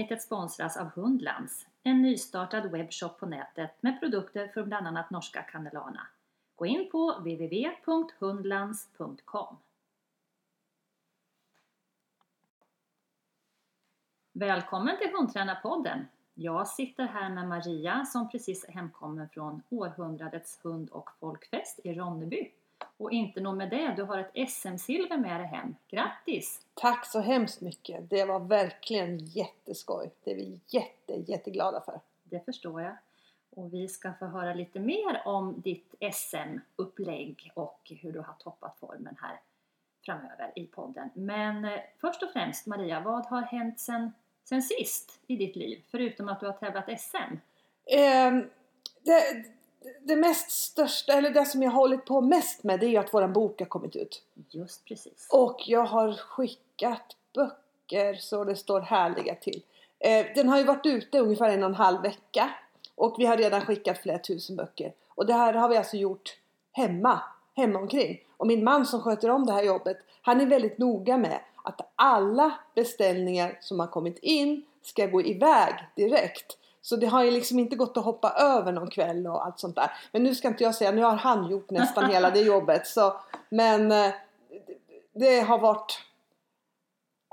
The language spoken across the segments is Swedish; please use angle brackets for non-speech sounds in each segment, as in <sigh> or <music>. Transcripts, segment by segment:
Avsnittet sponsras av Hundlands, en nystartad webbshop på nätet med produkter från bland annat norska Cannelana. Gå in på www.hundlands.com. Välkommen till Hundtränarpodden! Jag sitter här med Maria som precis är hemkommen från århundradets hund och folkfest i Ronneby. Och inte nog med det, du har ett SM-silver med dig hem. Grattis! Tack så hemskt mycket! Det var verkligen jätteskoj. Det är vi jätte, jätteglada för. Det förstår jag. Och vi ska få höra lite mer om ditt SM-upplägg och hur du har toppat formen här framöver i podden. Men eh, först och främst Maria, vad har hänt sen, sen sist i ditt liv? Förutom att du har tävlat SM? Eh, det, det mest största, eller det som jag har hållit på mest med det är ju att våran bok har kommit ut. Just precis. Och jag har skickat böcker så det står härliga till. Eh, den har ju varit ute ungefär en och en halv vecka. Och vi har redan skickat flera tusen böcker. Och det här har vi alltså gjort hemma, hemma omkring. Och min man som sköter om det här jobbet, han är väldigt noga med att alla beställningar som har kommit in ska gå iväg direkt. Så det har ju liksom inte gått att hoppa över någon kväll och allt sånt där. Men nu ska inte jag säga, nu har han gjort nästan hela det jobbet. Så, men eh, det har varit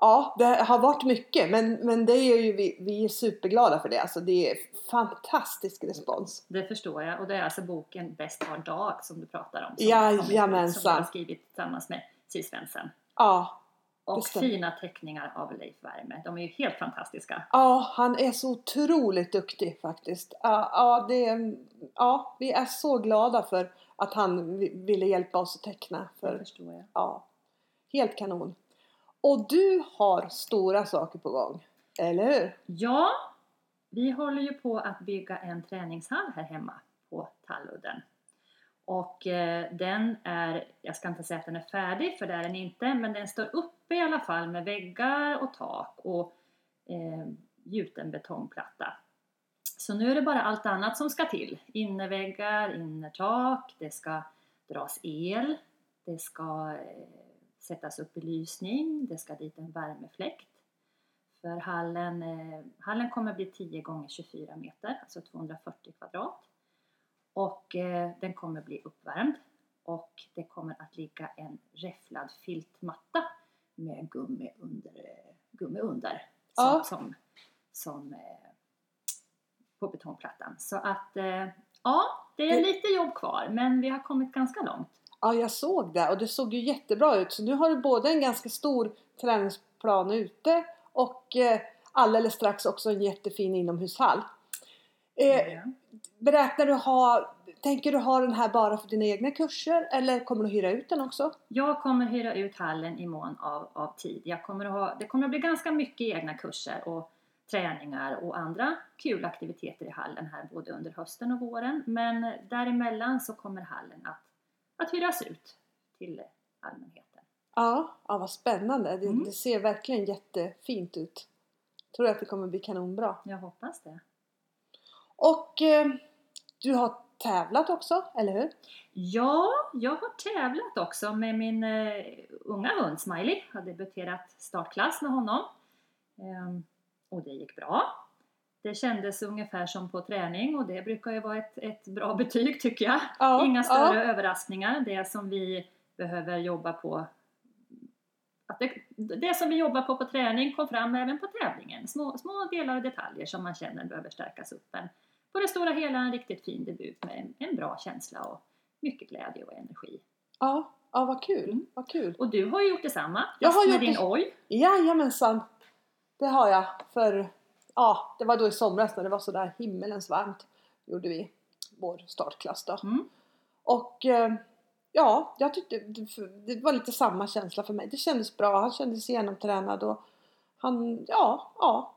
Ja, det har varit mycket men, men det är ju vi, vi är superglada för det. Alltså det är fantastisk respons. Det förstår jag och det är alltså boken Bäst var dag som du pratar om. Som Jajamensan. Som du har skrivit tillsammans med Cis Svensson. Ja. Och fina teckningar av Leif Werme. De är ju helt fantastiska. Ja, han är så otroligt duktig faktiskt. Ja, ja, det, ja vi är så glada för att han ville hjälpa oss att teckna. För, det förstår jag. Ja, helt kanon. Och du har stora saker på gång, eller hur? Ja, vi håller ju på att bygga en träningshall här hemma på Talludden. Och eh, den är, jag ska inte säga att den är färdig för det är den inte, men den står uppe i alla fall med väggar och tak och eh, gjuten betongplatta. Så nu är det bara allt annat som ska till. Innerväggar, innertak, det ska dras el, det ska eh, sättas upp belysning, det ska dit en värmefläkt. För hallen, eh, hallen kommer bli 10 gånger 24 meter, alltså 240 kvadrat. Och eh, den kommer bli uppvärmd och det kommer att ligga en räfflad filtmatta med gummi under, gummi under som, ja. som, som eh, på betongplattan. Så att eh, ja, det är lite jobb kvar men vi har kommit ganska långt. Ja, jag såg det och det såg ju jättebra ut. Så nu har du både en ganska stor träningsplan ute och eh, alldeles strax också en jättefin inomhushall. Eh, mm. Beräknar du ha, tänker du ha den här bara för dina egna kurser eller kommer du hyra ut den också? Jag kommer hyra ut hallen i mån av, av tid. Jag kommer att ha, det kommer att bli ganska mycket egna kurser och träningar och andra kul aktiviteter i hallen här både under hösten och våren. Men däremellan så kommer hallen att att hyras ut till allmänheten. Ja, ja vad spännande. Det, mm. det ser verkligen jättefint ut. Tror du att det kommer bli kanonbra? Jag hoppas det. Och eh, du har tävlat också, eller hur? Ja, jag har tävlat också med min eh, unga hund Smiley. Jag har debuterat startklass med honom. Eh, och det gick bra. Det kändes ungefär som på träning och det brukar ju vara ett, ett bra betyg tycker jag. Ja, Inga större ja. överraskningar. Det som vi behöver jobba på att det, det, som vi jobbar på på träning kom fram även på tävlingen. Små, små delar och detaljer som man känner behöver stärkas upp. Men på det stora hela en riktigt fin debut med en, en bra känsla och mycket glädje och energi. Ja, ja vad kul. Mm. Vad kul. Och du har ju gjort detsamma. Jag har med gjort din oj. Jajamensan. Det har jag. För ja, det var då i somras när det var sådär himmelens varmt. Gjorde vi vår startklass då. Mm. Och eh, ja, jag tyckte det var lite samma känsla för mig. Det kändes bra, han kändes genomtränad och han, ja, ja.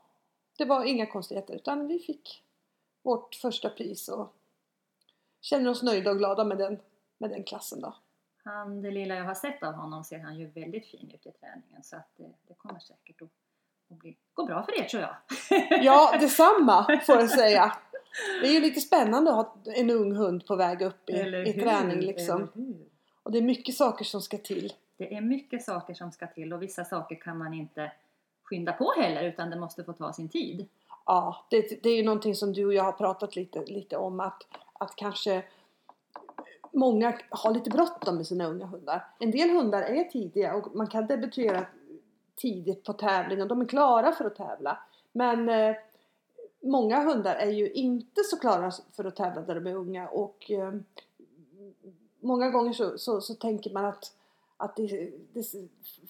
Det var inga konstigheter utan vi fick vårt första pris och känner oss nöjda och glada med den, med den klassen då. Han, det lilla jag har sett av honom ser han ju väldigt fin ut i träningen så att det, det kommer säkert att och bli, gå bra för er tror jag. <laughs> Ja, <laughs> detsamma får jag säga. Det är ju lite spännande att ha en ung hund på väg upp i, i träning liksom. Och det är mycket saker som ska till. Det är mycket saker som ska till och vissa saker kan man inte skynda på heller utan det måste få ta sin tid. Ja, det, det är ju någonting som du och jag har pratat lite, lite om att, att kanske många har lite bråttom med sina unga hundar. En del hundar är tidiga och man kan debutera tidigt på tävling och de är klara för att tävla. Men eh, många hundar är ju inte så klara för att tävla när de är unga och eh, många gånger så, så, så, tänker man att, att det, det,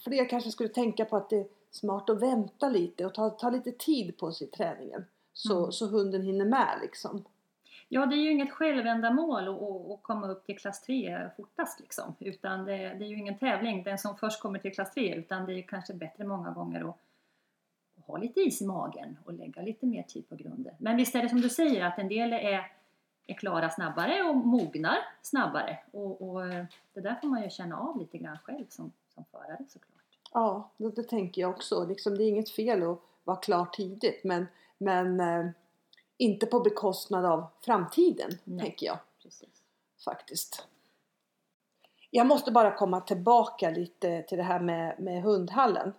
fler kanske skulle tänka på att det smart att vänta lite och ta, ta lite tid på sig i träningen så, mm. så hunden hinner med liksom. Ja, det är ju inget självändamål att, komma upp till klass 3 fortast liksom. Utan det, det, är ju ingen tävling, den som först kommer till klass 3. Utan det är kanske bättre många gånger att, att ha lite is i magen och lägga lite mer tid på grunden. Men visst är det som du säger att en del är, är klara snabbare och mognar snabbare. Och, och det där får man ju känna av lite grann själv som, som förare såklart. Ja, det, det tänker jag också. Liksom, det är inget fel att vara klar tidigt men, men eh, inte på bekostnad av framtiden, Nej. tänker jag. Precis. Faktiskt. Jag måste bara komma tillbaka lite till det här med, med hundhallen.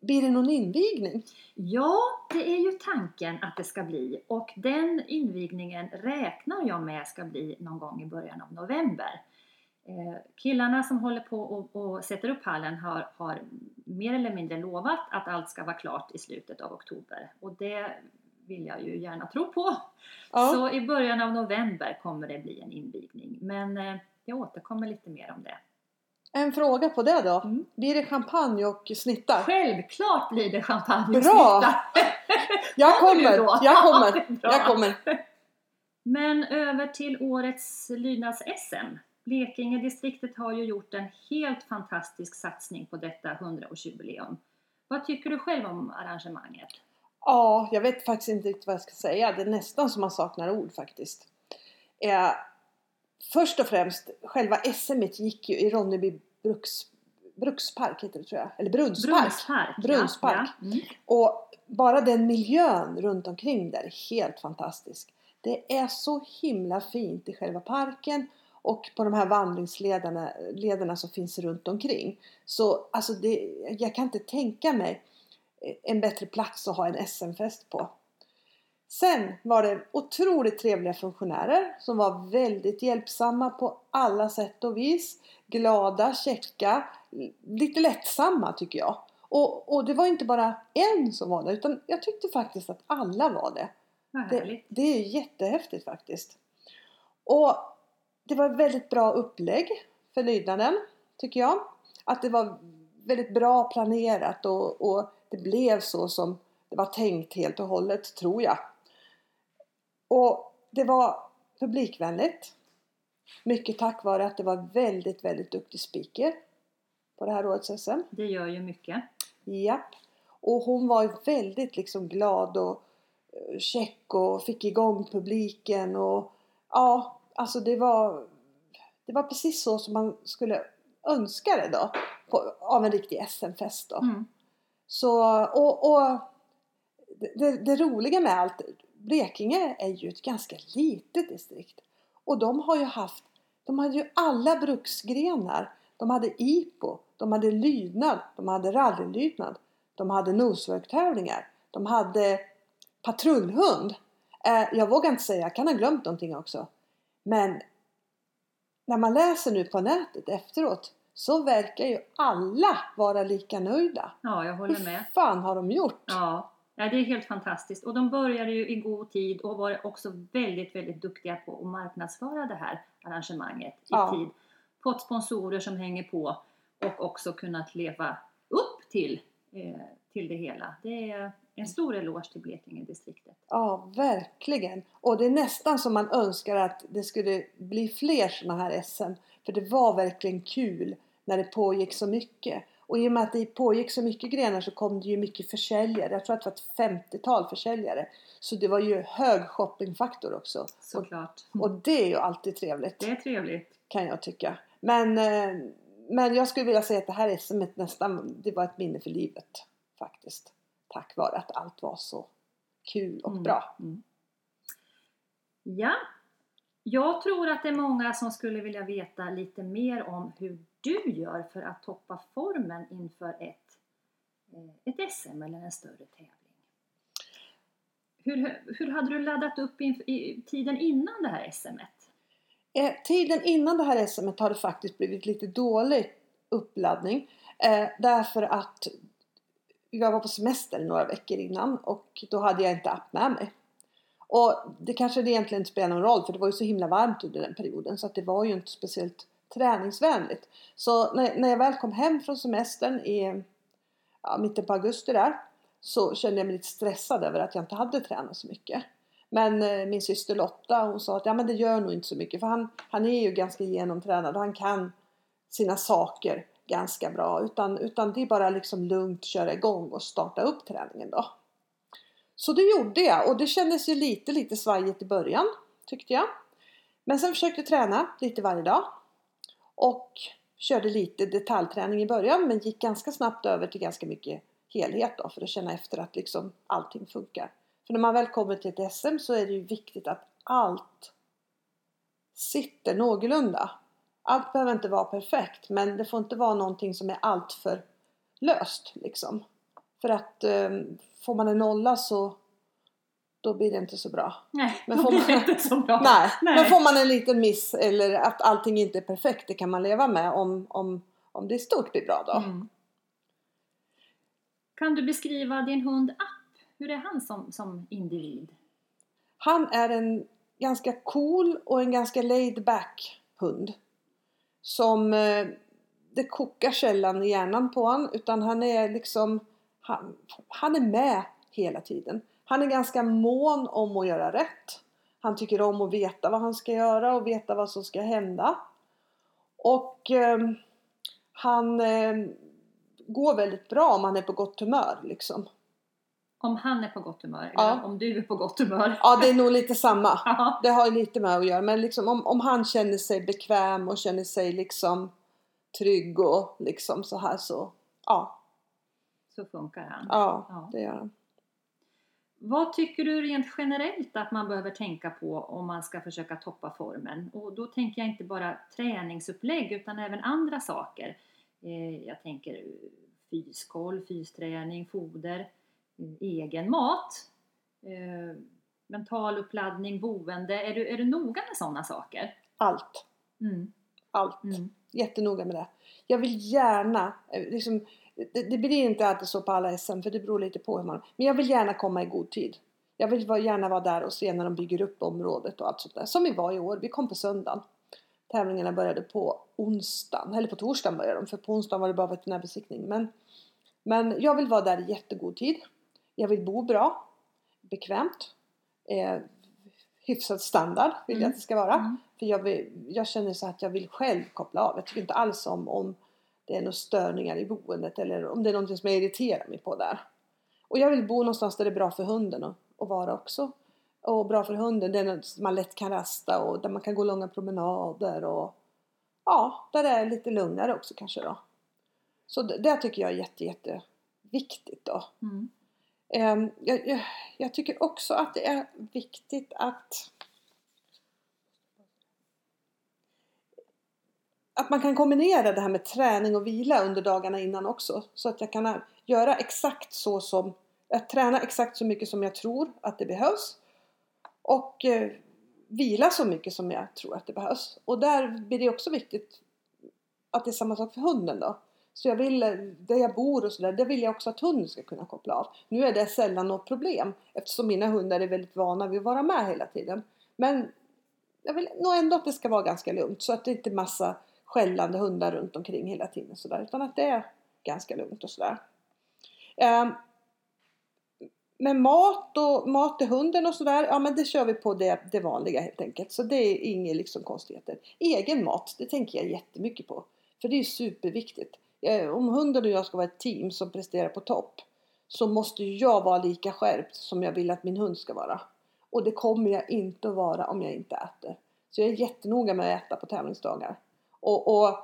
Blir det någon invigning? Ja, det är ju tanken att det ska bli och den invigningen räknar jag med ska bli någon gång i början av november. Eh, killarna som håller på och, och sätter upp hallen har, har, mer eller mindre lovat att allt ska vara klart i slutet av oktober och det vill jag ju gärna tro på. Ja. Så i början av november kommer det bli en invigning. Men eh, jag återkommer lite mer om det. En fråga på det då. Mm. Blir det champagne och snittar? Självklart blir det champagne och Bra! snittar! <laughs> jag kommer! Jag kommer! jag kommer! Men över till årets lydnads-SM. Blekinge-distriktet har ju gjort en helt fantastisk satsning på detta 100-årsjubileum. Vad tycker du själv om arrangemanget? Ja, jag vet faktiskt inte riktigt vad jag ska säga. Det är nästan som man saknar ord faktiskt. Eh, först och främst, själva SM gick ju i Ronneby Bruks, Brukspark, heter det tror jag. Eller Brunnspark. Brunnspark, Brunnspark. Ja, ja. Mm. Och bara den miljön runt omkring där är helt fantastisk. Det är så himla fint i själva parken och på de här vandringslederna lederna som finns runt omkring. Så alltså det, jag kan inte tänka mig en bättre plats att ha en SM-fest på. Sen var det otroligt trevliga funktionärer som var väldigt hjälpsamma på alla sätt och vis. Glada, käcka, lite lättsamma tycker jag. Och, och det var inte bara en som var det utan jag tyckte faktiskt att alla var det. Det, det är jättehäftigt faktiskt. Och det var väldigt bra upplägg för lydnaden tycker jag. Att det var väldigt bra planerat och, och det blev så som det var tänkt helt och hållet, tror jag. Och det var publikvänligt. Mycket tack vare att det var väldigt, väldigt duktig speaker på det här årets SM. Det gör ju mycket. Japp. Och hon var väldigt liksom glad och eh, check och fick igång publiken och ja, alltså det var det var precis så som man skulle önska det då på, av en riktig SM-fest då. Mm. Så, och, och det, det, roliga med allt, Blekinge är ju ett ganska litet distrikt. Och de har ju haft, de hade ju alla bruksgrenar. De hade IPO, de hade lydnad, de hade rallylydnad, de hade noswork-tävlingar, de hade patrullhund. Eh, jag vågar inte säga, jag kan ha glömt någonting också. Men när man läser nu på nätet efteråt så verkar ju alla vara lika nöjda. Ja, jag håller med. Hur fan har de gjort? Ja. ja, det är helt fantastiskt. Och de började ju i god tid och var också väldigt, väldigt duktiga på att marknadsföra det här arrangemanget i ja. tid. Fått sponsorer som hänger på och också kunnat leva upp till, eh, till det hela. Det är en stor eloge till Blekinge-distriktet. Ja, verkligen. Och det är nästan som man önskar att det skulle bli fler sådana här SM. För det var verkligen kul när det pågick så mycket. Och i och med att det pågick så mycket grenar så kom det ju mycket försäljare. Jag tror att det var ett 50-tal försäljare. Så det var ju hög shoppingfaktor också. Såklart. Och, och det är ju alltid trevligt. Det är trevligt. Kan jag tycka. Men, eh, men jag skulle vilja säga att det här SM nästan, det var ett minne för livet. Faktiskt. Tack vare att allt var så kul och mm. bra. Mm. Ja, jag tror att det är många som skulle vilja veta lite mer om hur du gör för att toppa formen inför ett eh, ett SM eller en större tävling. Hur, hur hade du laddat upp in, i tiden innan det här SMet? Eh, tiden innan det här SMet har det faktiskt blivit lite dålig uppladdning. Eh, därför att jag var på semester några veckor innan och då hade jag inte app med mig. Och det kanske det egentligen inte spelar någon roll för det var ju så himla varmt under den perioden så att det var ju inte speciellt träningsvänligt. Så när, när jag väl kom hem från semestern i ja, mitten på augusti där så kände jag mig lite stressad över att jag inte hade tränat så mycket. Men eh, min syster Lotta hon sa att ja, men det gör nog inte så mycket för han, han är ju ganska genomtränad och han kan sina saker ganska bra. Utan, utan det är bara liksom lugnt köra igång och starta upp träningen då. Så det gjorde jag och det kändes ju lite lite svajigt i början tyckte jag. Men sen försökte jag träna lite varje dag. Och körde lite detaljträning i början men gick ganska snabbt över till ganska mycket helhet då för att känna efter att liksom allting funkar. För när man väl kommer till ett SM så är det ju viktigt att allt sitter någorlunda. Allt behöver inte vara perfekt men det får inte vara någonting som är alltför löst liksom. För att eh, får man en nolla så då blir det inte så bra. Nej, men får man, inte så bra. Nej, nej, men får man en liten miss eller att allting inte är perfekt, det kan man leva med om, om, om det i stort blir bra då. Mm. Kan du beskriva din hund App? Hur är han som, som individ? Han är en ganska cool och en ganska laid back hund. Som eh, det kokar sällan i hjärnan på honom utan han är liksom han, han är med hela tiden. Han är ganska mån om att göra rätt. Han tycker om att veta vad han ska göra och veta vad som ska hända. Och eh, han eh, går väldigt bra om han är på gott humör liksom. Om han är på gott humör? Ja. Eller om du är på gott humör? Ja, det är nog lite samma. <laughs> Det har lite med att göra. Men liksom om, om han känner sig bekväm och känner sig liksom trygg och liksom så här så, ja. Så funkar han? Ja, ja. det gör han. Vad tycker du rent generellt att man behöver tänka på om man ska försöka toppa formen? Och då tänker jag inte bara träningsupplägg utan även andra saker. Eh, jag tänker fyskoll, fysträning, foder, egen mat, eh, mental uppladdning, boende. Är du, är du noga med sådana saker? Allt. Mm. Allt. Mm. Jättenoga med det. Jag vill gärna, liksom, det, det blir inte alltid så på alla SM för det beror lite på hur man... Men jag vill gärna komma i god tid. Jag vill gärna vara där och se när de bygger upp området och allt sånt där. Som vi var i år. Vi kom på söndagen. Tävlingarna började på onsdagen. Eller på torsdagen började de. För på onsdagen var det bara veterinärbesiktning. Men, men jag vill vara där i jättegod tid. Jag vill bo bra. Bekvämt. Eh, hyfsad standard vill mm. jag att det ska vara. Mm. För jag, vill, jag känner så att jag vill själv koppla av. Jag tycker inte alls om, om det är några störningar i boendet eller om det är någonting som jag irriterar mig på där. Och jag vill bo någonstans där det är bra för hunden att, vara också. Och bra för hunden, där man lätt kan rasta och där man kan gå långa promenader och ja, där det är lite lugnare också kanske då. Så det, det tycker jag är jätte, jätte viktigt då. Mm. Ehm, jag, jag, jag, tycker också att det är viktigt att att man kan kombinera det här med träning och vila under dagarna innan också. Så att jag kan göra exakt så som, att träna exakt så mycket som jag tror att det behövs. Och eh, vila så mycket som jag tror att det behövs. Och där blir det också viktigt att det är samma sak för hunden då. Så jag vill, eh, där jag bor och sådär, där vill jag också att hunden ska kunna koppla av. Nu är det sällan något problem eftersom mina hundar är väldigt vana vid att vara med hela tiden. Men jag vill nog ändå att det ska vara ganska lugnt så att det inte är massa skällande hundar runt omkring hela tiden sådär. Utan att det är ganska lugnt och sådär. Ehm, um, med mat och mat till hunden och sådär, ja men det kör vi på det, det vanliga helt enkelt. Så det är inga liksom konstigheter. Egen mat, det tänker jag jättemycket på. För det är superviktigt. Eh, om hunden och jag ska vara ett team som presterar på topp så måste jag vara lika skärpt som jag vill att min hund ska vara. Och det kommer jag inte att vara om jag inte äter. Så jag är jättenoga med att äta på tävlingsdagar. Och, och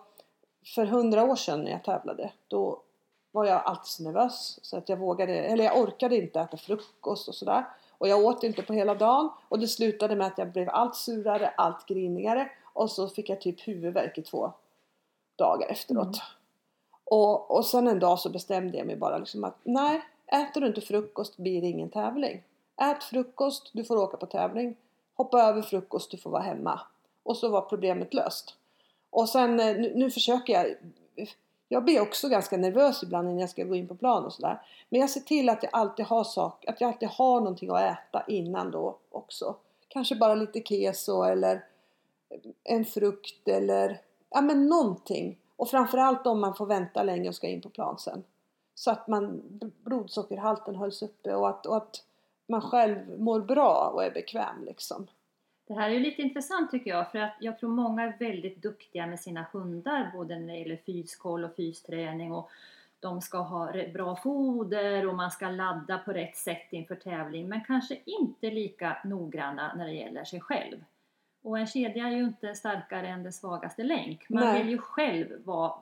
för hundra år sedan när jag tävlade då var jag alltid så nervös så att jag vågade, eller jag orkade inte äta frukost och sådär. Och jag åt inte på hela dagen och det slutade med att jag blev allt surare, allt grinigare och så fick jag typ huvudvärk i två dagar efteråt. Mm. Och, och sen en dag så bestämde jag mig bara liksom att nej, äter du inte frukost blir det ingen tävling. Ät frukost, du får åka på tävling. Hoppa över frukost, du får vara hemma. Och så var problemet löst. Och sen eh, nu, nu försöker jag jag blir också ganska nervös ibland när jag ska gå in på plan och sådär. Men jag ser till att jag alltid har sak, att jag alltid har någonting att äta innan då också. Kanske bara lite keso eller en frukt eller ja men någonting. Och framförallt om man får vänta länge och ska in på plan sen. Så att man, blodsockerhalten hålls uppe och att, och att man själv mår bra och är bekväm liksom. Det här är ju lite intressant tycker jag för att jag tror många är väldigt duktiga med sina hundar både när det gäller fyskoll och fysträning och de ska ha bra foder och man ska ladda på rätt sätt inför tävling men kanske inte lika noggranna när det gäller sig själv. Och en kedja är ju inte starkare än den svagaste länk. Man Nej. vill ju själv vara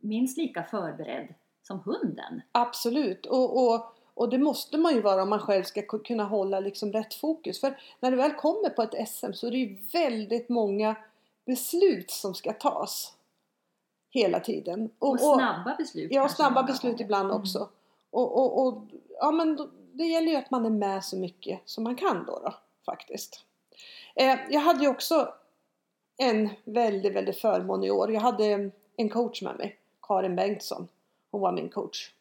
minst lika förberedd som hunden. Absolut. Och, och, och det måste man ju vara om man själv ska ku- kunna hålla liksom rätt fokus. För när du väl kommer på ett SM så är det ju väldigt många beslut som ska tas. Hela tiden. Och, snabba beslut. Ja, och snabba beslut gånger. ibland Mm. också. Och, och, och ja, men då, det gäller ju att man är med så mycket som man kan då, då faktiskt. Eh, jag hade ju också en väldigt, väldigt förmån i år. Jag hade en coach med mig, Karin Bengtsson. Hon var min coach.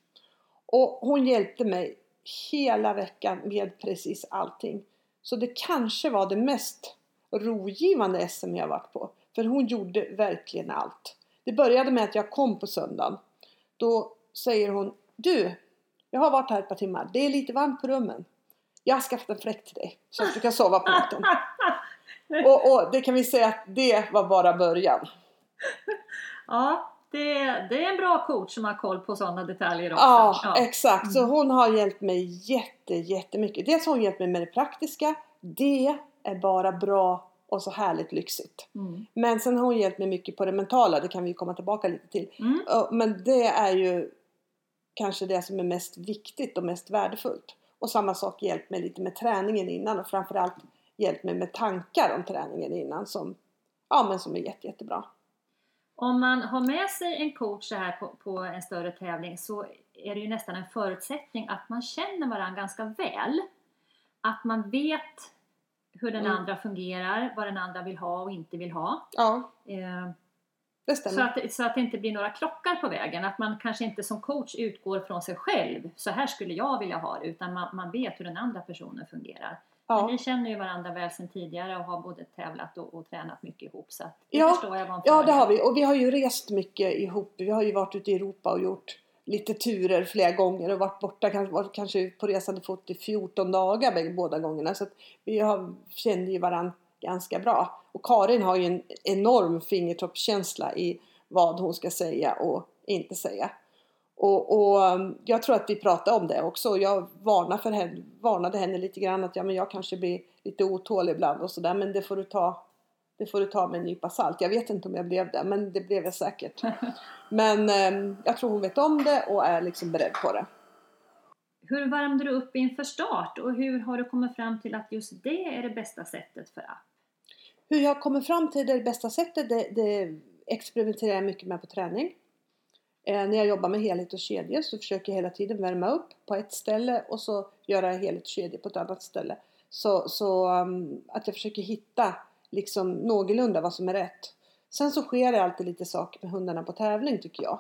Och hon hjälpte mig hela veckan med precis allting. Så det kanske var det mest rogivande SM jag varit på. För hon gjorde verkligen allt. Det började med att jag kom på söndagen. Då säger hon Du, jag har varit här ett par timmar. Det är lite varmt på rummen. Jag har skaffat en fläkt till dig så att du kan sova på natten. <laughs> och, och det kan vi säga att det var bara början. Ja, det, det är en bra coach som har koll på sådana detaljer också. Ja, exakt. Så Mm. hon har hjälpt mig jätte, jättemycket. Dels har hon hjälpt mig med det praktiska. Det är bara bra och så härligt lyxigt. Mm. Men sen har hon hjälpt mig mycket på det mentala. Det kan vi komma tillbaka lite till. Mm. Ja, Men det är ju kanske det som är mest viktigt och mest värdefullt. Och samma sak hjälpt mig lite med träningen innan och framförallt hjälpt mig med tankar om träningen innan som, ja, men som är jätte, jättebra. Om man har med sig en coach så här på, på en större tävling så är det ju nästan en förutsättning att man känner varandra ganska väl. Att man vet hur den Mm. andra fungerar, vad den andra vill ha och inte vill ha. Ja, Eh, så, att, så att det inte blir några krockar på vägen. Att man kanske inte som coach utgår från sig själv. Så här skulle jag vilja ha det. Utan man, man vet hur den andra personen fungerar. Men Ja. ni känner ju varandra väl sedan tidigare och har både tävlat och, och tränat mycket ihop. Så att det Ja, förstår jag ja, det har vi. Och vi har ju rest mycket ihop. Vi har ju varit ute i Europa och gjort lite turer flera gånger och varit borta kanske, varit kanske på resande fot i 14 dagar båda gångerna. Så att vi har, kände ju varandra ganska bra. Och Karin har ju en enorm fingertoppskänsla i vad hon ska säga och inte säga. Och, och um, jag tror att vi pratade om det också. Jag varnade, för henne, varnade henne lite grann att ja, men jag kanske blir lite otålig ibland och sådär. Men det får du ta det får du ta med en nypa salt. Jag vet inte om jag blev det, men det blev jag säkert. <laughs> Men eh, jag tror hon vet om det och är liksom beredd på det. Hur värmde du upp inför start och hur har du kommit fram till att just det är det bästa sättet för app? Hur jag kommer fram till det bästa sättet, det, det experimenterar jag mycket med på träning. Eh, när jag jobbar med helhet och kedjor så försöker jag hela tiden värma upp på ett ställe och så göra helhet och kedjor på ett annat ställe. Så, så um, att jag försöker hitta liksom någorlunda vad som är rätt. Sen så sker det alltid lite saker med hundarna på tävling tycker jag.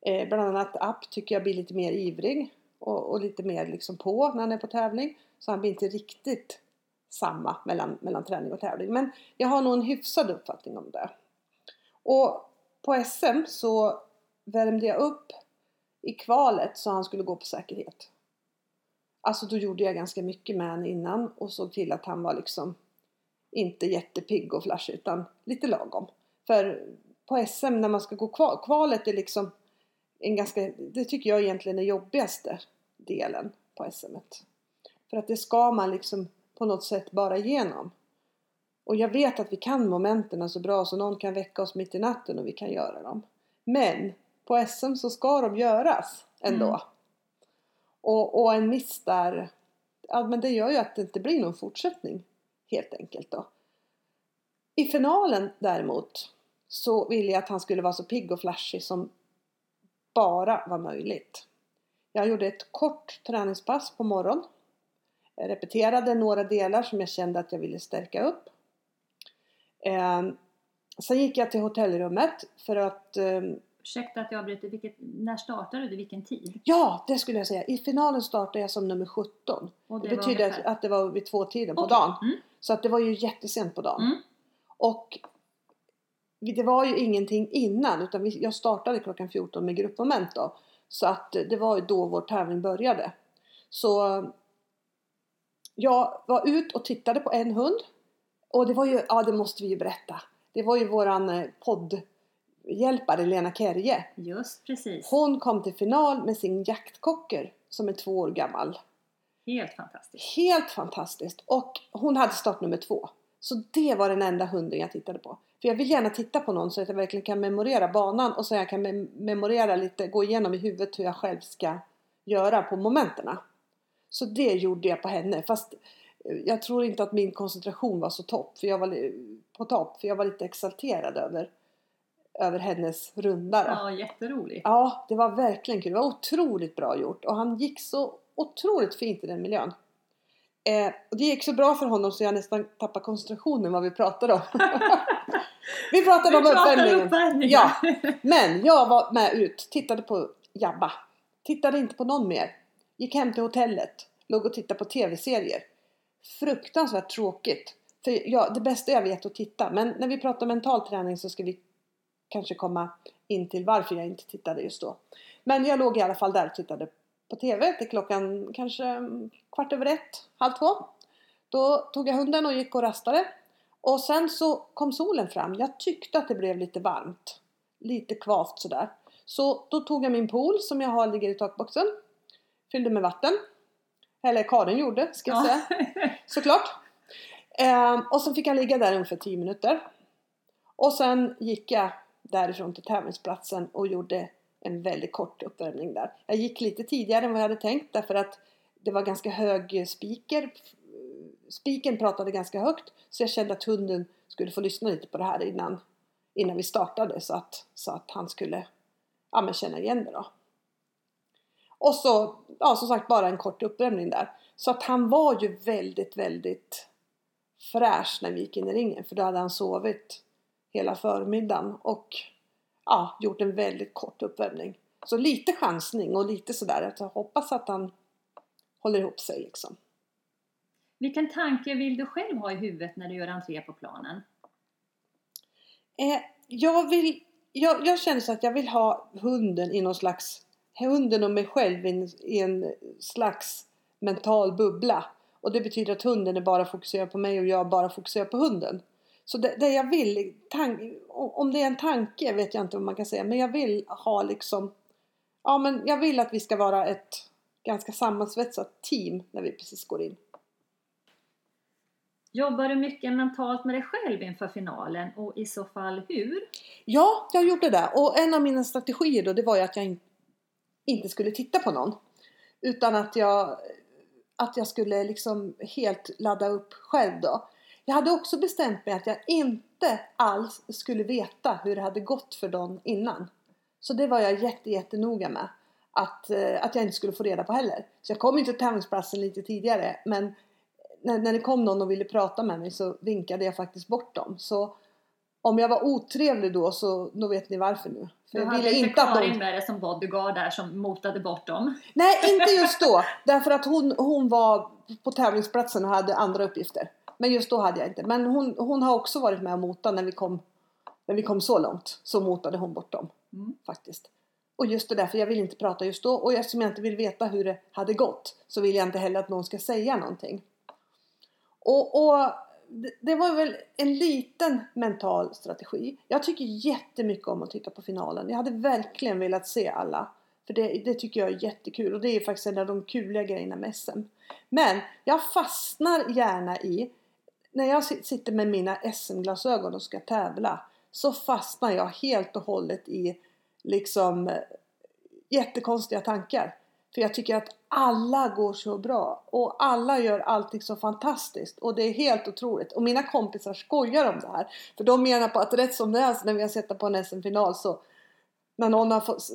Eh, bland annat App tycker jag blir lite mer ivrig och, och lite mer liksom på när han är på tävling. Så han blir inte riktigt samma mellan, mellan träning och tävling. Men jag har nog en hyfsad uppfattning om det. Och på SM så värmde jag upp i kvalet så han skulle gå på säkerhet. Alltså då gjorde jag ganska mycket med honom innan och såg till att han var liksom inte jättepigg och flashig utan lite lagom. För på SM när man ska gå kval, kvalet är liksom en ganska, det tycker jag egentligen är jobbigaste delen på SM. För att det ska man liksom på något sätt bara igenom. Och jag vet att vi kan momenten så bra så någon kan väcka oss mitt i natten och vi kan göra dem. Men på SM så ska de göras ändå. Mm. Och, och en miss där, ja men det gör ju att det inte blir någon fortsättning helt enkelt då. I finalen däremot så ville jag att han skulle vara så pigg och flashig som bara var möjligt. Jag gjorde ett kort träningspass på morgonen. Jag repeterade några delar som jag kände att jag ville stärka upp. Eh, sen gick jag till hotellrummet för att eh, Ursäkta att jag avbryter, vilket, när startade du? Vilken tid? Ja, det skulle jag säga. I finalen startade jag som nummer 17. Och Det, var betyder ungefär- att det var vid två tiden på Okej. dagen. Mm. Så att det var ju jättesent på dagen. Mm. Och det var ju ingenting innan utan jag startade klockan 14 med gruppmoment då. Så att det var ju då vår tävling började. Så jag var ut och tittade på en hund. Och det var ju, ja det måste vi ju berätta. Det var ju våran eh, poddhjälpare Lena Kerje. Just precis. Hon kom till final med sin jaktkocker som är två år gammal. Helt fantastiskt. Helt fantastiskt! Och hon hade start nummer två. Så det var den enda hunden jag tittade på. För jag vill gärna titta på någon så att jag verkligen kan memorera banan och så jag kan mem- memorera lite, gå igenom i huvudet hur jag själv ska göra på momenterna. Så det gjorde jag på henne. Fast eh, jag tror inte att min koncentration var så topp, för jag var, på topp. För jag var lite exalterad över, över hennes runda. Då. Ja, jätteroligt. Ja, det var verkligen kul. Det var otroligt bra gjort och han gick så otroligt fint i den miljön. Eh, och det gick så bra för honom så jag nästan tappade koncentrationen vad vi pratade om. <laughs> vi pratade om Vi uppvärmningen. uppvärmningen. Ja. Men jag var med ut, tittade på Jabba. Tittade inte på någon mer. Gick hem till hotellet. Låg och tittade på tv-serier. Fruktansvärt tråkigt. För ja, det bästa jag vet är att titta. Men när vi pratar mental träning så ska vi kanske komma in till varför jag inte tittade just då. Men jag låg i alla fall där och tittade på TV till klockan kanske kvart över ett, halv två. Då tog jag hunden och gick och rastade. Och sen så kom solen fram. Jag tyckte att det blev lite varmt. Lite kvavt sådär. Så då tog jag min pool som jag har ligger i takboxen. Fyllde med vatten. Eller Karin gjorde, ska jag säga. <laughs> Såklart. Ehm, och sen fick jag ligga där ungefär 10 minuter. Och sen gick jag därifrån till tävlingsplatsen och gjorde en väldigt kort uppvärmning där. Jag gick lite tidigare än vad jag hade tänkt därför att det var ganska hög speaker. Spiken pratade ganska högt så jag kände att hunden skulle få lyssna lite på det här innan, innan vi startade så att, så att han skulle ja, men känna igen det då. Och så, ja som sagt bara en kort uppvärmning där. Så att han var ju väldigt, väldigt fräsch när vi gick in i ringen för då hade han sovit hela förmiddagen och ja, gjort en väldigt kort uppvärmning. Så lite chansning och lite sådär att jag hoppas att han håller ihop sig liksom. Vilken tanke vill du själv ha i huvudet när du gör entré på planen? Eh, jag vill, jag, jag känner så att jag vill ha hunden i någon slags, hunden och mig själv i en, slags mental bubbla. Och det betyder att hunden är bara fokuserad på mig och jag bara fokuserar på hunden. Så det, det jag vill, om det är en tanke vet jag inte vad man kan säga, men jag vill ha liksom, ja men jag vill att vi ska vara ett ganska sammansvetsat team när vi precis går in. Jobbar du mycket mentalt med dig själv inför finalen och i så fall hur? Ja, jag gjorde det. Och en av mina strategier då, det var ju att jag inte skulle titta på någon. Utan att jag, att jag skulle liksom helt ladda upp själv då. Jag hade också bestämt mig att jag inte alls skulle veta hur det hade gått för dem innan. Så det var jag jätte, jättenoga med. Att, eh, att jag inte skulle få reda på heller. Så jag kom ju till tävlingsplatsen lite tidigare. Men när, när det kom någon och ville prata med mig så vinkade jag faktiskt bort dem. Så om jag var otrevlig då så då vet ni varför nu. För Du jag ville inte inte att Karin de... med dig som bodyguard där som motade bort dem. Nej, inte <laughs> just då. Därför att hon, hon var på tävlingsplatsen och hade andra uppgifter. Men just då hade jag inte. Men hon, hon har också varit med och motat när vi kom, när vi kom så långt. Så motade hon bort dem Mm. faktiskt. Och just det där, för jag vill inte prata just då. Och eftersom jag inte vill veta hur det hade gått så vill jag inte heller att någon ska säga någonting. Och, och det, var väl en liten mental strategi. Jag tycker jättemycket om att titta på finalen. Jag hade verkligen velat se alla. För det, det tycker jag är jättekul och det är faktiskt en av de kuliga grejerna med SM. Men jag fastnar gärna i, när jag sitter med mina SM-glasögon och ska tävla, så fastnar jag helt och hållet i liksom eh, jättekonstiga tankar. För jag tycker att alla går så bra och alla gör allting så fantastiskt och det är helt otroligt. Och mina kompisar skojar om det här. För de menar på att rätt som det är så när vi har sett på en SM-final så när någon har fått,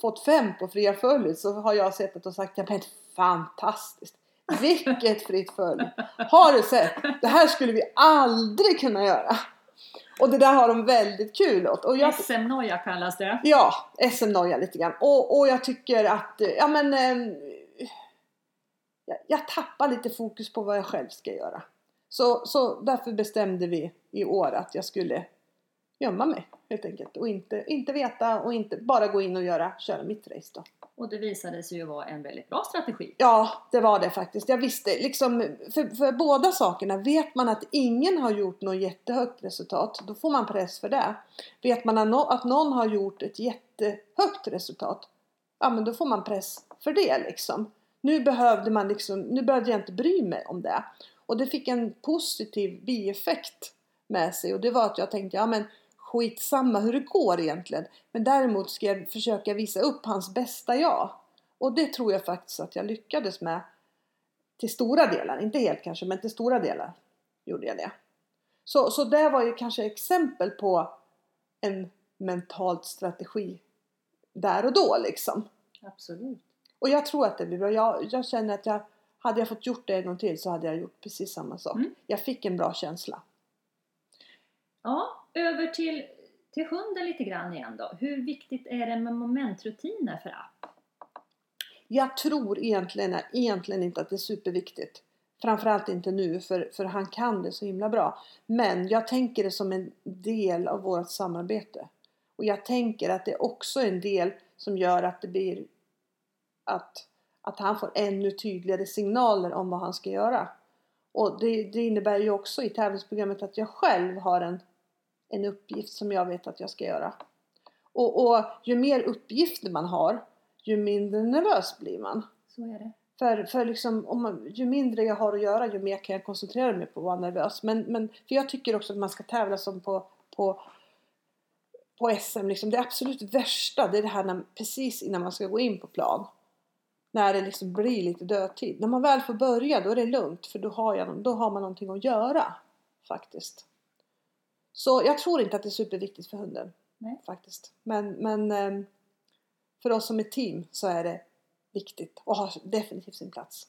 fått fem på fria följd så har jag sett och sagt ja men fantastiskt! Vilket fritt följd! Har du sett? Det här skulle vi aldrig kunna göra! Och det där har de väldigt kul åt. Och jag, SM-noja kallas det. Ja, SM-noja lite grann. Och, och jag tycker att, ja men eh, jag, jag tappar lite fokus på vad jag själv ska göra. Så, så därför bestämde vi i år att jag skulle gömma mig helt enkelt och inte, inte veta och inte bara gå in och göra, köra mitt race då. Och det visade sig ju vara en väldigt bra strategi. Ja, det var det faktiskt. Jag visste liksom, för, för båda sakerna, vet man att ingen har gjort något jättehögt resultat, då får man press för det. Vet man att, no, att någon har gjort ett jättehögt resultat, ja men då får man press för det liksom. Nu behövde man liksom, nu behövde jag inte bry mig om det. Och det fick en positiv bieffekt med sig och det var att jag tänkte, ja men skitsamma hur det går egentligen. Men däremot ska jag försöka visa upp hans bästa jag. Och det tror jag faktiskt att jag lyckades med till stora delar. Inte helt kanske, men till stora delar gjorde jag det. Så, så det var ju kanske exempel på en mentalt strategi där och då liksom. Absolut. Och jag tror att det blir bra. Jag, jag känner att jag, hade jag fått gjort det en gång till så hade jag gjort precis samma sak. Mm. Jag fick en bra känsla. Ja, över till, till hunden lite grann igen då. Hur viktigt är det med momentrutiner för app? Jag tror egentligen, egentligen inte att det är superviktigt. Framförallt inte nu för, för han kan det så himla bra. Men jag tänker det som en del av vårt samarbete. Och jag tänker att det är också en del som gör att det blir att, att han får ännu tydligare signaler om vad han ska göra. Och det, det innebär ju också i tävlingsprogrammet att jag själv har en, en uppgift som jag vet att jag ska göra. Och, och ju mer uppgifter man har, ju mindre nervös blir man. Så är det. För, för liksom, om man, ju mindre jag har att göra, ju mer kan jag koncentrera mig på att vara nervös. Men, men för jag tycker också att man ska tävla som på, på, på SM. Liksom. Det absolut värsta, det är det här när, precis innan man ska gå in på plan. När det liksom blir lite dödtid. När man väl får börja, då är det lugnt. För då har, jag, då har man någonting att göra. Faktiskt. Så jag tror inte att det är superviktigt för hunden. Nej. Faktiskt. Men, men ehm, för oss som ett team så är det viktigt och har definitivt sin plats.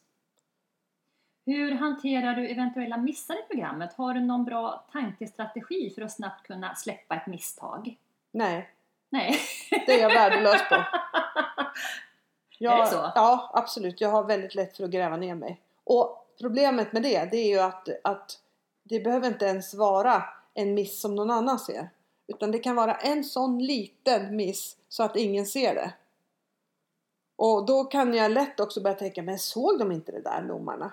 Hur hanterar du eventuella missar i programmet? Har du någon bra tankestrategi för att snabbt kunna släppa ett misstag? Nej, Nej. det är jag värdelös på. <laughs> Jag, Är det så? Ja, absolut. Jag har väldigt lätt för att gräva ner mig. Och problemet med det, det är ju att, att det behöver inte ens vara en miss som någon annan ser. Utan det kan vara en sån liten miss så att ingen ser det. Och då kan jag lätt också börja tänka, men såg de inte det där domarna?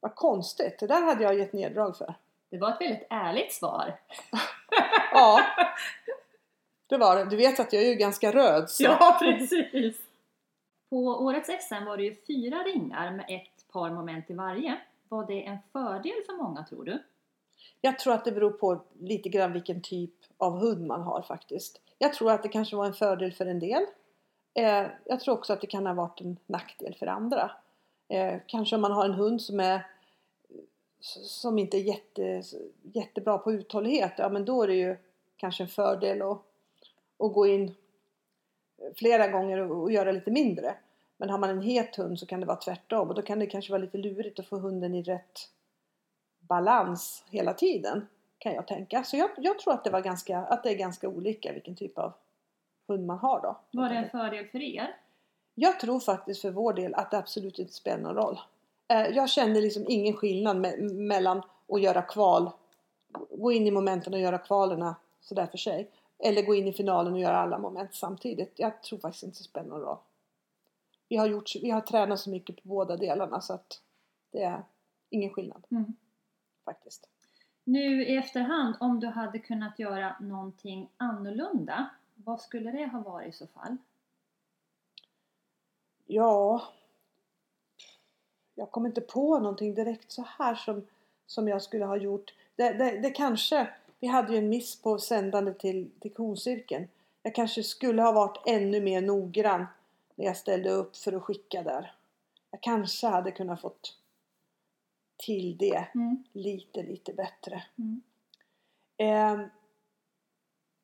Vad konstigt, det där hade jag gett neddrag för. Det var ett väldigt ärligt svar. <laughs> Ja, det var det. Du vet att jag är ju ganska röd. Så. precis! På årets SM var det ju fyra ringar med ett par moment i varje. Var det en fördel för många tror du? Jag tror att det beror på lite grann vilken typ av hund man har faktiskt. Jag tror att det kanske var en fördel för en del. Eh, jag tror också att det kan ha varit en nackdel för andra. Eh, kanske om man har en hund som är som inte är jätte, jättebra på uthållighet, ja men då är det ju kanske en fördel att, att gå in flera gånger och, och göra lite mindre. Men har man en het hund så kan det vara tvärtom och då kan det kanske vara lite lurigt att få hunden i rätt balans hela tiden kan jag tänka. Så jag, jag tror att det, var ganska, att det är ganska olika vilken typ av hund man har då. Var det en fördel för er? Jag tror faktiskt för vår del att det absolut inte spelar någon roll. Eh, Jag känner liksom ingen skillnad me- mellan att göra kval, gå in i momenten och göra kvalerna sådär för sig. Eller gå in i finalen och göra alla moment samtidigt. Jag tror faktiskt inte det spelar någon roll. Vi har, gjort, vi har tränat så mycket på båda delarna så att det är ingen skillnad Mm. Faktiskt. Nu i efterhand, om du hade kunnat göra någonting annorlunda, vad skulle det ha varit i så fall? Ja, jag kommer inte på någonting direkt så här som, som jag skulle ha gjort. Det, det, det kanske, vi hade ju en miss på sändande till, till koncirkeln. Jag kanske skulle ha varit ännu mer noggrann när jag ställde upp för att skicka där. Jag kanske hade kunnat fått till det Mm. lite, lite bättre. Mm. Eh,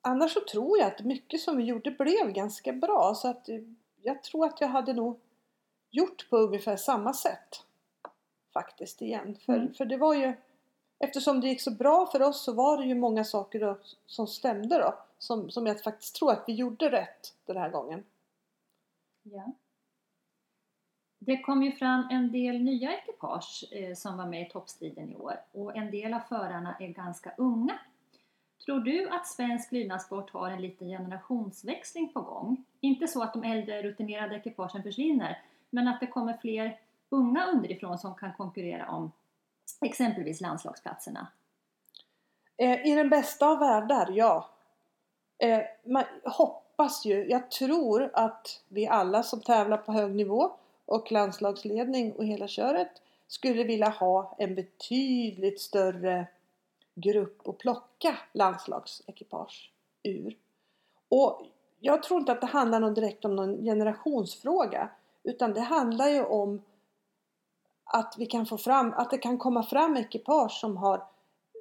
annars så tror jag att mycket som vi gjorde blev ganska bra. Så att eh, jag tror att jag hade nog gjort på ungefär samma sätt. Faktiskt igen. För, Mm. för det var ju Eftersom det gick så bra för oss så var det ju många saker då, som stämde då. Som, som jag faktiskt tror att vi gjorde rätt den här gången. Ja. Det kom ju fram en del nya ekipage eh, som var med i toppstriden i år och en del av förarna är ganska unga. Tror du att svensk lydnadssport har en liten generationsväxling på gång? Inte så att de äldre rutinerade ekipagen försvinner, men att det kommer fler unga underifrån som kan konkurrera om exempelvis landslagsplatserna. Eh, I den bästa av världar, ja. Eh, man hoppas ju, jag tror att vi alla som tävlar på hög nivå och landslagsledning och hela köret skulle vilja ha en betydligt större grupp att plocka landslagsekipage ur. Och jag tror inte att det handlar någon direkt om någon generationsfråga utan det handlar ju om att vi kan få fram, att det kan komma fram ekipage som har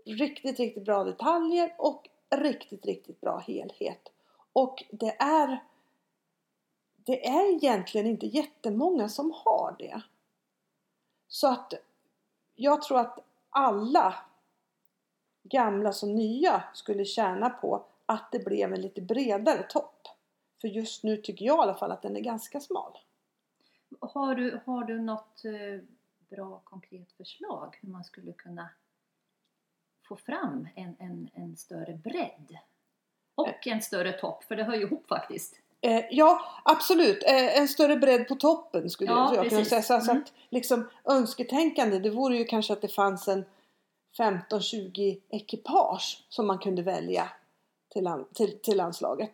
riktigt, riktigt bra detaljer och riktigt, riktigt bra helhet. Och det är det är egentligen inte jättemånga som har det. Så att jag tror att alla gamla som nya skulle tjäna på att det blev en lite bredare topp. För just nu tycker jag i alla fall att den är ganska smal. Har du, har du något eh, bra konkret förslag hur man skulle kunna få fram en, en, en större bredd? Och en större topp, för det hör ju ihop faktiskt. Eh, ja, absolut. Eh, en större bredd på toppen skulle Ja, jag kunna säga. Så, Mm. att liksom önsketänkande, det vore ju kanske att det fanns en 15-20 ekipage som man kunde välja till, till, till landslaget.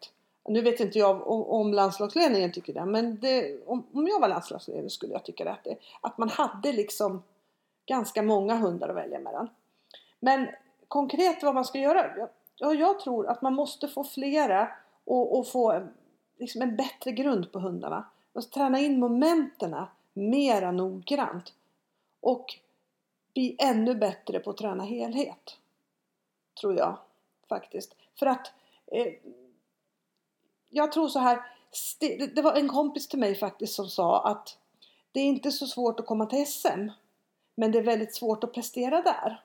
Nu vet inte jag om, om landslagsledningen tycker det, men det, om, om jag var landslagsledare skulle jag tycka det att, det, att man hade liksom ganska många hundar att välja mellan. Men konkret vad man ska göra? Ja, Ja, jag tror att man måste få flera och, och få liksom en bättre grund på hundarna. Man måste träna in momenterna mera noggrant. Och bli ännu bättre på att träna helhet. Tror jag faktiskt. För att eh, jag tror så här. det- Det var en kompis till mig faktiskt som sa att det är inte så svårt att komma till SM. Men det är väldigt svårt att prestera där.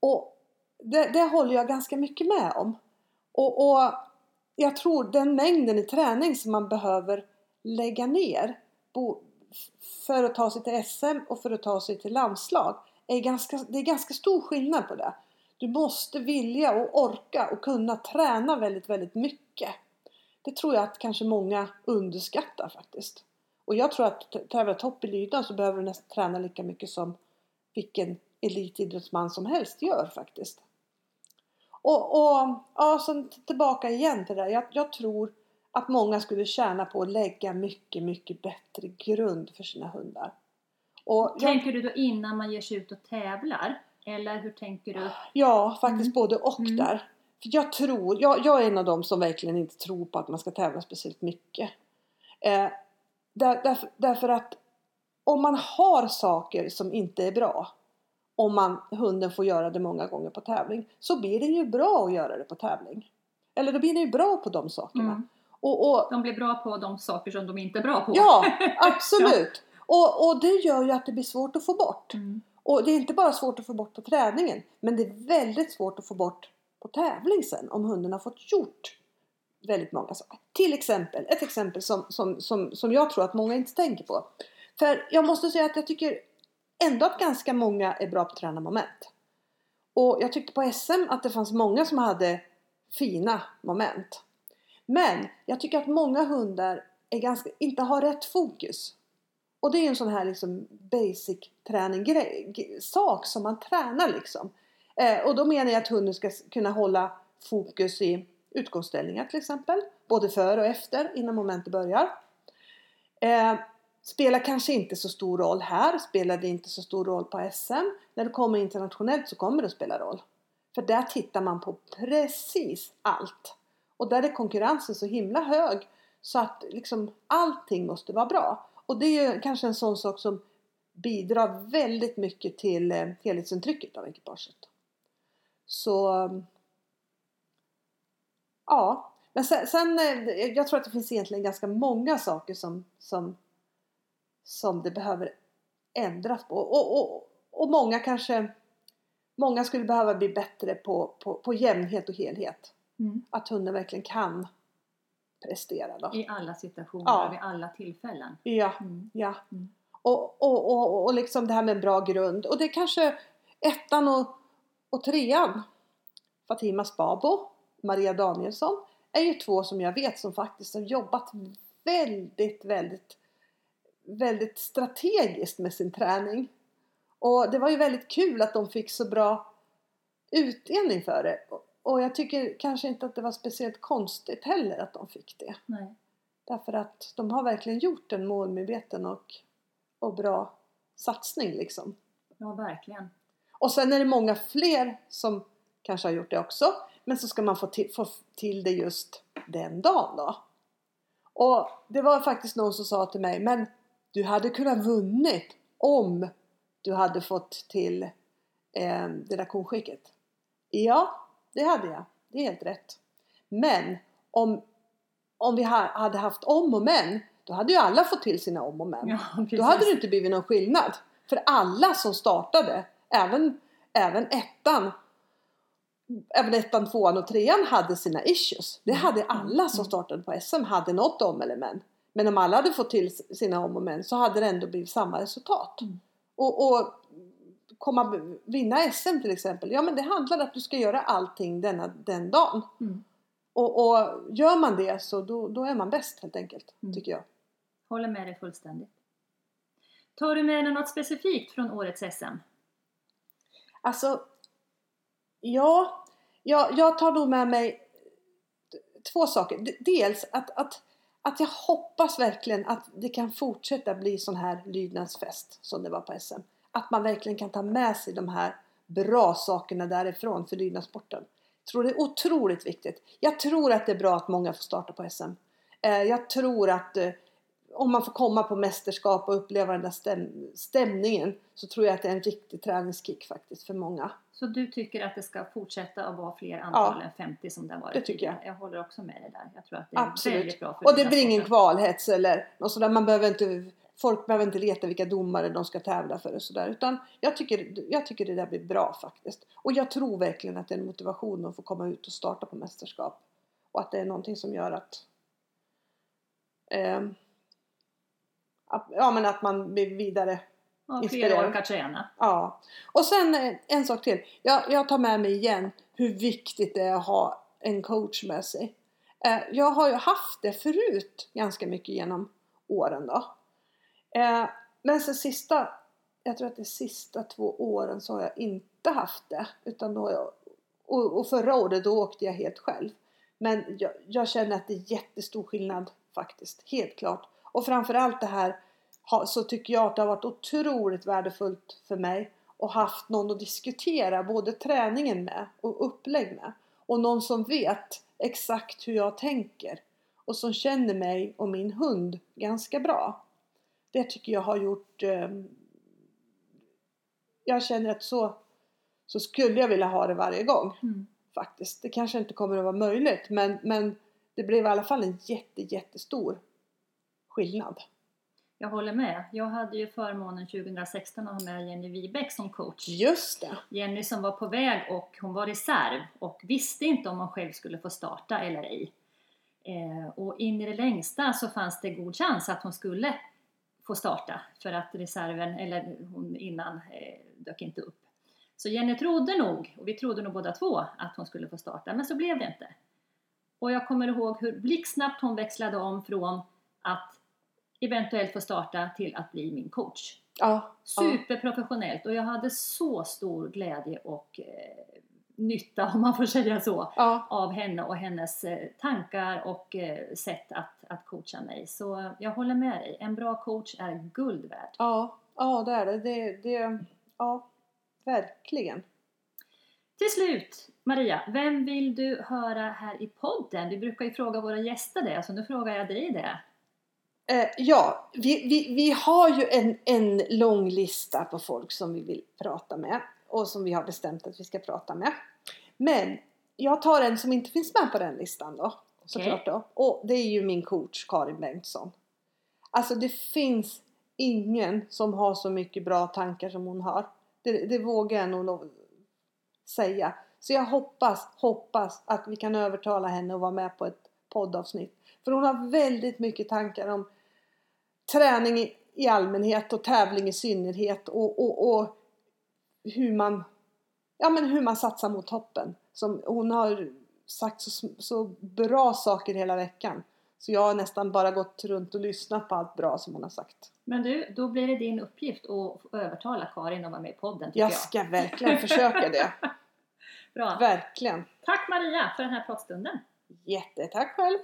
Och det, det håller jag ganska mycket med om. Och, och jag tror den mängden i träning som man behöver lägga ner för att ta sig till SM och för att ta sig till landslag. Är ganska, det är ganska stor skillnad på det. Du måste vilja och orka och kunna träna väldigt, väldigt mycket. Det tror jag att kanske många underskattar faktiskt. Och jag tror att t- tävla topp i lydnad så behöver du nästan träna lika mycket som vilken elitidrottsman som helst gör faktiskt. Och, och ja, sen tillbaka igen till det där. Jag, jag tror att många skulle tjäna på att lägga mycket, mycket bättre grund för sina hundar. Jag, Tänker du då innan man ger sig ut och tävlar? Eller hur tänker du? ja, faktiskt Mm. både och Mm. där. För jag tror, jag, jag är en av dem som verkligen inte tror på att man ska tävla speciellt mycket. Eh, där, därför, därför att om man har saker som inte är bra om man, hunden får göra det många gånger på tävling så blir det ju bra att göra det på tävling. Eller då blir det ju bra på de sakerna. Mm. Och, och, De blir bra på de saker som de inte är bra på. ja, <laughs> absolut! Och, och det gör ju att det blir svårt att få bort. Mm. Och det är inte bara svårt att få bort på träningen men det är väldigt svårt att få bort på tävling sen om hunden har fått gjort väldigt många saker. Till exempel, ett exempel som, som, som, som jag tror att många inte tänker på. För jag måste säga att jag tycker ändå att ganska många är bra på att träna moment. Och jag tyckte på SM att det fanns många som hade fina moment. Men jag tycker att många hundar är ganska, inte har rätt fokus. Och det är en sån här liksom basic träning grej, sak som man tränar liksom. Eh, och då menar jag att hunden ska kunna hålla fokus i utgångsställningar till exempel. Både före och efter innan momentet börjar. Eh, spelar kanske inte så stor roll här, spelar det inte så stor roll på SM. När du kommer internationellt så kommer det att spela roll. För där tittar man på precis allt. Och där är konkurrensen så himla hög så att liksom allting måste vara bra. Och det är ju kanske en sån sak som bidrar väldigt mycket till eh, helhetsintrycket av ekipaget. Så ehm, Ja, men sen, sen jag tror att det finns egentligen ganska många saker som, som, som det behöver ändras på. Och, och, och många kanske Många skulle behöva bli bättre på, på, på jämnhet och helhet. Mm. Att hunden verkligen kan prestera. Då. I alla situationer Ja. och vid alla tillfällen. Ja, Mm. ja. Mm. Och, och, och, och liksom det här med en bra grund. Och det är kanske ettan och, och trean. Fatima Spabo, Maria Danielsson är ju två som jag vet som faktiskt har jobbat väldigt, väldigt, väldigt strategiskt med sin träning. Och det var ju väldigt kul att de fick så bra utdelning för det. Och- jag tycker kanske inte att det var speciellt konstigt heller att de fick det. Nej. Därför att de har verkligen gjort en målmedveten och, och bra satsning liksom. Ja, verkligen. Och sen är det många fler som kanske har gjort det också. Men så ska man få till, få till det just den dagen då. Och det var faktiskt någon som sa till mig, men du hade kunnat vunnit om du hade fått till eh, det där konskicket. Ja, det hade jag. Det är helt rätt. Men om, om vi ha, hade haft om och men, då hade ju alla fått till sina om och men. Ja. Då hade det inte blivit någon skillnad. För alla som startade, även, även ettan, även ettan, tvåan och trean hade sina issues. Det Mm. hade alla som Mm. startade på SM hade något om eller men. Men om alla hade fått till sina om och men så hade det ändå blivit samma resultat. Mm. Och, och komma, vinna SM till exempel, ja men det handlar om att du ska göra allting denna, den dagen. Mm. Och, och gör man det så då, då är man bäst helt enkelt, Mm. tycker jag. Håller med dig fullständigt. Tar du med dig något specifikt från årets SM? Alltså, ja, jag, jag tar nog med mig två saker. Dels att, att, att jag hoppas verkligen att det kan fortsätta bli sån här lydnadsfest som det var på SM. Att man verkligen kan ta med sig de här bra sakerna därifrån för lydnadssporten. Jag tror det är otroligt viktigt. Jag tror att det är bra att många får starta på SM. Eh, jag tror att eh, om man får komma på mästerskap och uppleva den där stäm- stämningen så tror jag att det är en riktig träningskick faktiskt för många. Så du tycker att det ska fortsätta att vara fler antal än 50 som det har varit det tycker jag. Jag håller också med dig där. Jag tror att det är Absolut. väldigt bra för Och det blir ingen kvalhets eller något sådär. Man behöver inte, folk behöver inte leta vilka domare de ska tävla för och sådär. Utan jag tycker, jag tycker det där blir bra faktiskt. Och jag tror verkligen att det är en motivation att få komma ut och starta på mästerskap. Och att det är någonting som gör att ehm, att- Ja men att man blir vidare Ja, fler inspirerad. orkar träna. Ja. Och sen eh, en sak till. Jag, jag tar med mig igen hur viktigt det är att ha en coach med sig. Eh, jag har ju haft det förut ganska mycket genom åren då. Eh, men sen sista, jag tror att är sista två åren så har jag inte haft det. Utan då jag, och, och förra året då åkte jag helt själv. Men jag, jag känner att det är jättestor skillnad faktiskt, helt klart. Och framförallt det här så tycker jag att det har varit otroligt värdefullt för mig och haft någon att diskutera både träningen med och upplägg med. Och någon som vet exakt hur jag tänker och som känner mig och min hund ganska bra. Det tycker jag har gjort... Eh, jag känner att så, så skulle jag vilja ha det varje gång Mm. faktiskt. Det kanske inte kommer att vara möjligt men, men det blev i alla fall en jätte, jättestor skillnad. Jag håller med. Jag hade ju förmånen 2016 att ha med Jenny Wibeck som coach. Just det! Jenny som var på väg och hon var reserv och visste inte om hon själv skulle få starta eller ej. Eh, och in i det längsta så fanns det god chans att hon skulle få starta för att reserven, eller hon innan, eh, dök inte upp. Så Jenny trodde nog, och vi trodde nog båda två, att hon skulle få starta, men så blev det inte. Och jag kommer ihåg hur blixtsnabbt hon växlade om från att eventuellt få starta till att bli min coach. Ja. Superprofessionellt och jag hade så stor glädje och eh, nytta, <laughs> om man får säga så, ja. av henne och hennes eh, tankar och eh, sätt att, att coacha mig. Så jag håller med dig, en bra coach är guld värd. Ja, ja det är det. det, det ja, verkligen. Till slut, Maria, vem vill du höra här i podden? Vi brukar ju fråga våra gäster det, så nu frågar jag dig det. Eh, ja, vi, vi, vi har ju en, en lång lista på folk som vi vill prata med och som vi har bestämt att vi ska prata med. Men jag tar en som inte finns med på den listan då. Såklart då. Och det är ju min coach Karin Bengtsson. Alltså det finns ingen som har så mycket bra tankar som hon har. Det, det vågar jag nog säga. Så jag hoppas, hoppas att vi kan övertala henne att vara med på ett poddavsnitt. För hon har väldigt mycket tankar om träning i, allmänhet och tävling i synnerhet och, och, och hur man ja, men hur man satsar mot toppen. Som hon har sagt så, så bra saker hela veckan. Så jag har nästan bara gått runt och lyssnat på allt bra som hon har sagt. Men du, då blir det din uppgift att övertala Karin att vara med i podden tycker Jag jag. ska verkligen försöka det. <laughs> Bra. Verkligen. Tack Maria för den här pratstunden. Jättetack själv.